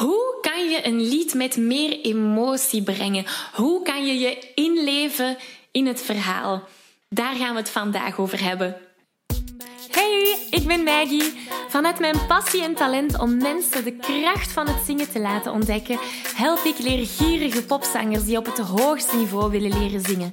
Hoe kan je een lied met meer emotie brengen? Hoe kan je je inleven in het verhaal? Daar gaan we het vandaag over hebben. Hey, ik ben Maggie. Vanuit mijn passie en talent om mensen de kracht van het zingen te laten ontdekken, help ik leergierige popzangers die op het hoogste niveau willen leren zingen.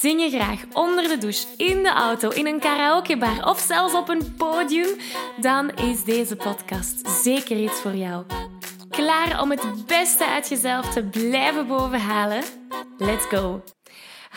Zing je graag onder de douche, in de auto, in een karaokebar of zelfs op een podium? Dan is deze podcast zeker iets voor jou. Klaar om het beste uit jezelf te blijven bovenhalen? Let's go!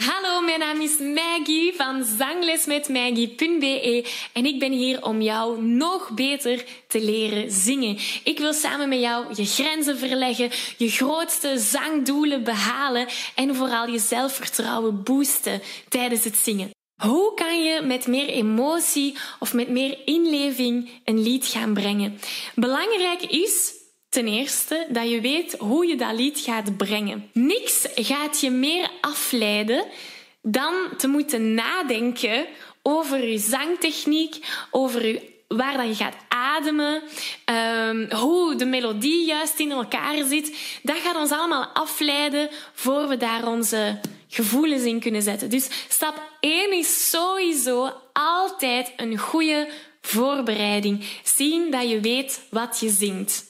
Hallo, mijn naam is Maggie van zanglesmetmaggie.be en ik ben hier om jou nog beter te leren zingen. Ik wil samen met jou je grenzen verleggen, je grootste zangdoelen behalen en vooral je zelfvertrouwen boosten tijdens het zingen. Hoe kan je met meer emotie of met meer inleving een lied gaan brengen? Belangrijk is Ten eerste dat je weet hoe je dat lied gaat brengen. Niks gaat je meer afleiden dan te moeten nadenken over je zangtechniek, over waar dat je gaat ademen, um, hoe de melodie juist in elkaar zit. Dat gaat ons allemaal afleiden voor we daar onze gevoelens in kunnen zetten. Dus stap 1 is sowieso altijd een goede voorbereiding. Zien dat je weet wat je zingt.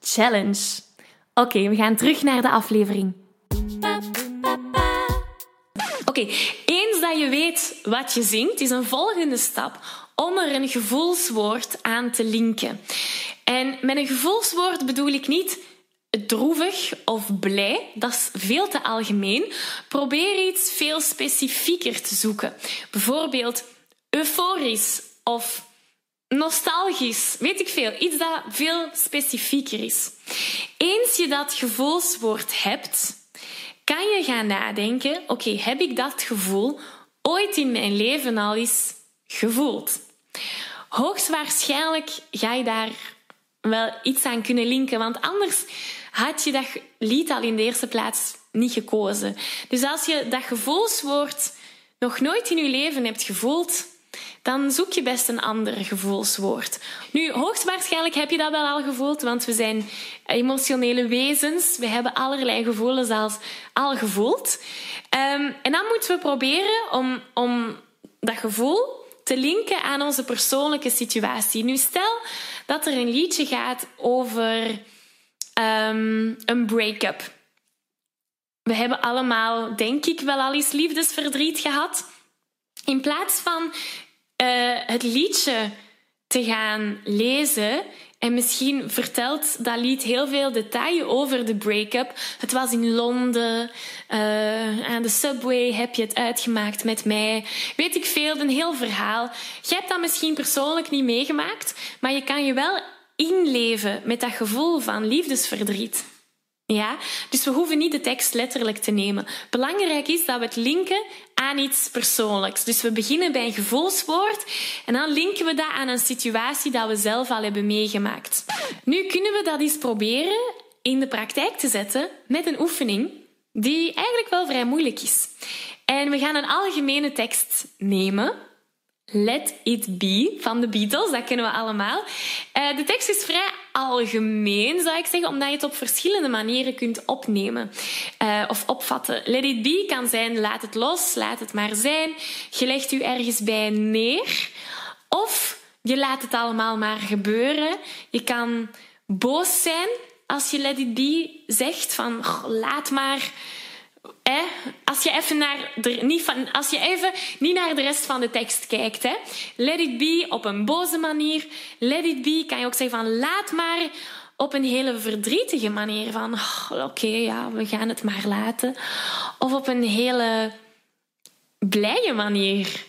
challenge. Oké, we gaan terug naar de aflevering. Oké, eens dat je weet wat je zingt, is een volgende stap om er een gevoelswoord aan te linken. En met een gevoelswoord bedoel ik niet droevig of blij, dat is veel te algemeen. Probeer iets veel specifieker te zoeken. Bijvoorbeeld euforisch of nostalgisch, weet ik veel. Iets dat veel specifieker is. Eens je dat gevoelswoord hebt, kan je gaan nadenken: oké, heb ik dat gevoel ooit in mijn leven al eens gevoeld? Hoogstwaarschijnlijk ga je daar wel iets aan kunnen linken, want anders had je dat lied al in de eerste plaats niet gekozen. Dus als je dat gevoelswoord nog nooit in je leven hebt gevoeld, dan zoek je best een ander gevoelswoord. Nu, hoogstwaarschijnlijk heb je dat wel al gevoeld, want we zijn emotionele wezens. We hebben allerlei gevoelens al, al gevoeld. Um, en dan moeten we proberen om, om dat gevoel te linken aan onze persoonlijke situatie. Nu, stel dat er een liedje gaat over um, een break-up. We hebben allemaal, denk ik, wel al eens liefdesverdriet gehad. In plaats van uh, het liedje te gaan lezen. En misschien vertelt dat lied heel veel details over de break-up. Het was in Londen. Uh, aan de subway heb je het uitgemaakt met mij. Weet ik veel, een heel verhaal. Je hebt dat misschien persoonlijk niet meegemaakt, maar je kan je wel inleven met dat gevoel van liefdesverdriet. Ja, dus we hoeven niet de tekst letterlijk te nemen. Belangrijk is dat we het linken aan iets persoonlijks. Dus we beginnen bij een gevoelswoord en dan linken we dat aan een situatie dat we zelf al hebben meegemaakt. Nu kunnen we dat eens proberen in de praktijk te zetten met een oefening die eigenlijk wel vrij moeilijk is. En we gaan een algemene tekst nemen Let It Be van de Beatles, dat kennen we allemaal. Uh, de tekst is vrij algemeen, zou ik zeggen, omdat je het op verschillende manieren kunt opnemen uh, of opvatten. Let It Be kan zijn laat het los, laat het maar zijn. Je legt u ergens bij neer. Of je laat het allemaal maar gebeuren. Je kan boos zijn als je Let It Be zegt van laat maar Hè? Als je even naar de, niet van, als je even niet naar de rest van de tekst kijkt. Hè? Let it be op een boze manier. Let it be kan je ook zeggen van laat maar op een hele verdrietige manier. Van oh, oké, ja, we gaan het maar laten. Of op een hele blije manier.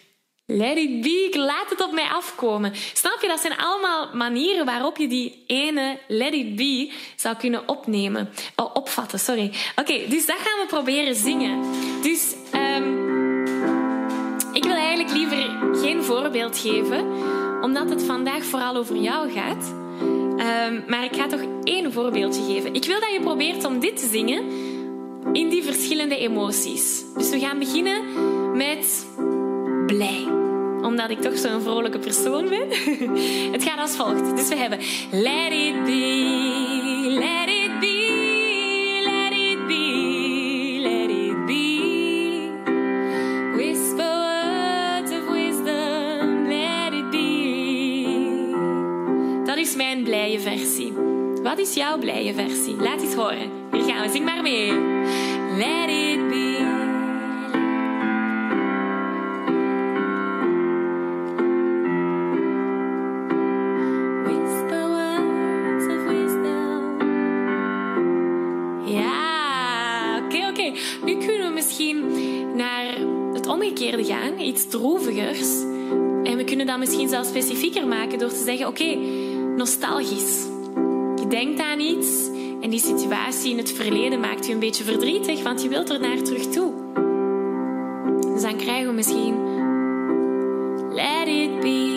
Let it be, ik laat het op mij afkomen. Snap je? Dat zijn allemaal manieren waarop je die ene let it be zou kunnen opnemen. Oh, opvatten, sorry. Oké, dus dat gaan we proberen zingen. Dus um, ik wil eigenlijk liever geen voorbeeld geven, omdat het vandaag vooral over jou gaat. Um, maar ik ga toch één voorbeeldje geven. Ik wil dat je probeert om dit te zingen in die verschillende emoties. Dus we gaan beginnen met blij omdat ik toch zo'n vrolijke persoon ben. Het gaat als volgt. Dus we hebben Let it be, let it be, let it be, let it be. Whisper of wisdom, let it be. Dat is mijn blije versie. Wat is jouw blije versie? Laat eens horen. Hier gaan we, zing maar mee. Let it iets droevigers. En we kunnen dat misschien zelfs specifieker maken door te zeggen: oké, nostalgisch. Je denkt aan iets en die situatie in het verleden maakt je een beetje verdrietig, want je wilt er naar terug toe. Dus dan krijgen we misschien: Let it be,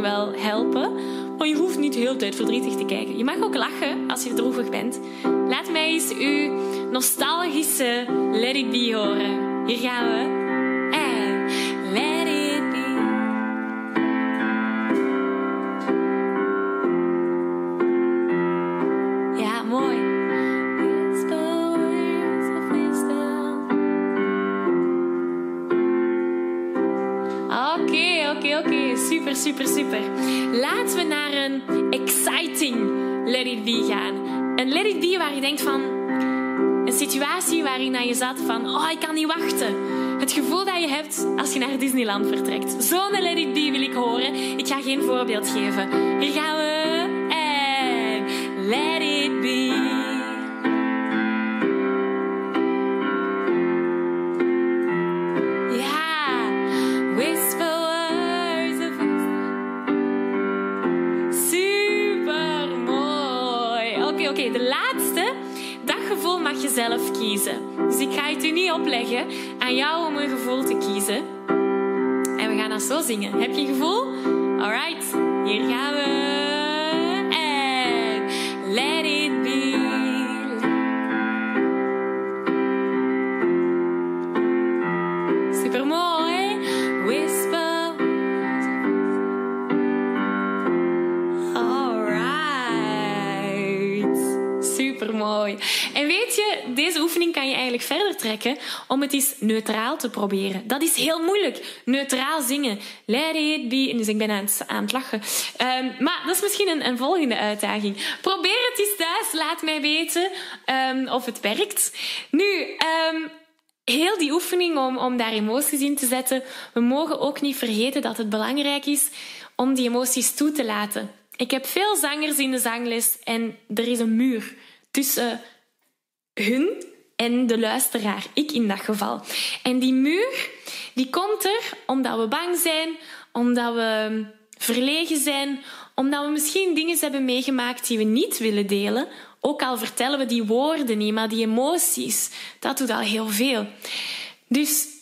wel helpen. Maar je hoeft niet de hele tijd verdrietig te kijken. Je mag ook lachen als je droevig bent. Laat mij eens uw nostalgische Let It Be horen. Hier gaan we. Super. Laten we naar een exciting Let It Be gaan. Een Let It Be waar je denkt van... Een situatie waarin je zat van... Oh, ik kan niet wachten. Het gevoel dat je hebt als je naar Disneyland vertrekt. Zo'n Let It Be wil ik horen. Ik ga geen voorbeeld geven. Hier gaan we. Let It Be. Zelf kiezen. Dus ik ga het u niet opleggen aan jou om een gevoel te kiezen. En we gaan dat zo zingen. Heb je een gevoel? Alright, hier gaan we. Om het eens neutraal te proberen. Dat is heel moeilijk. Neutraal zingen. Let be. Dus ik ben aan het, lachen. Um, maar dat is misschien een, een, volgende uitdaging. Probeer het eens thuis. Laat mij weten um, of het werkt. Nu, um, heel die oefening om, om daar emoties in te zetten. We mogen ook niet vergeten dat het belangrijk is om die emoties toe te laten. Ik heb veel zangers in de zangles en er is een muur tussen hun en de luisteraar, ik in dat geval. En die muur, die komt er omdat we bang zijn, omdat we verlegen zijn, omdat we misschien dingen hebben meegemaakt die we niet willen delen. Ook al vertellen we die woorden niet, maar die emoties, dat doet al heel veel. Dus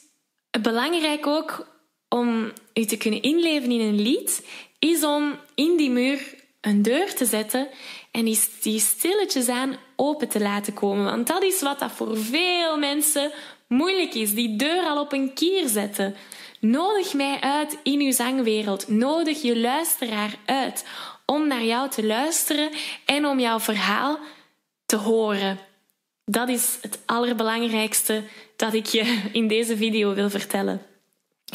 Belangrijk ook om je te kunnen inleven in een lied, is om in die muur een deur te zetten en die, die stilletjes aan open te laten komen. Want dat is wat dat voor veel mensen moeilijk is. Die deur al op een kier zetten. Nodig mij uit in uw zangwereld. Nodig je luisteraar uit om naar jou te luisteren en om jouw verhaal te horen. Dat is het allerbelangrijkste dat ik je in deze video wil vertellen.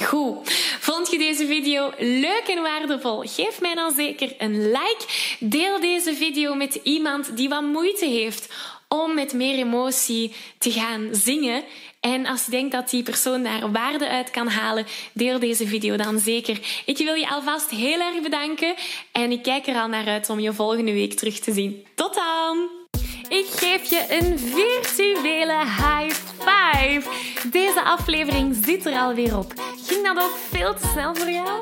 Goed, vond je deze video leuk en waardevol? Geef mij dan zeker een like. Deel deze video met iemand die wat moeite heeft om met meer emotie te gaan zingen. En als je denkt dat die persoon daar waarde uit kan halen, deel deze video dan zeker. Ik wil je alvast heel erg bedanken en ik kijk er al naar uit om je volgende week terug te zien. Tot dan! Ik geef je een virtuele high five. Deze aflevering zit er alweer op. Ging dat ook veel te snel voor jou?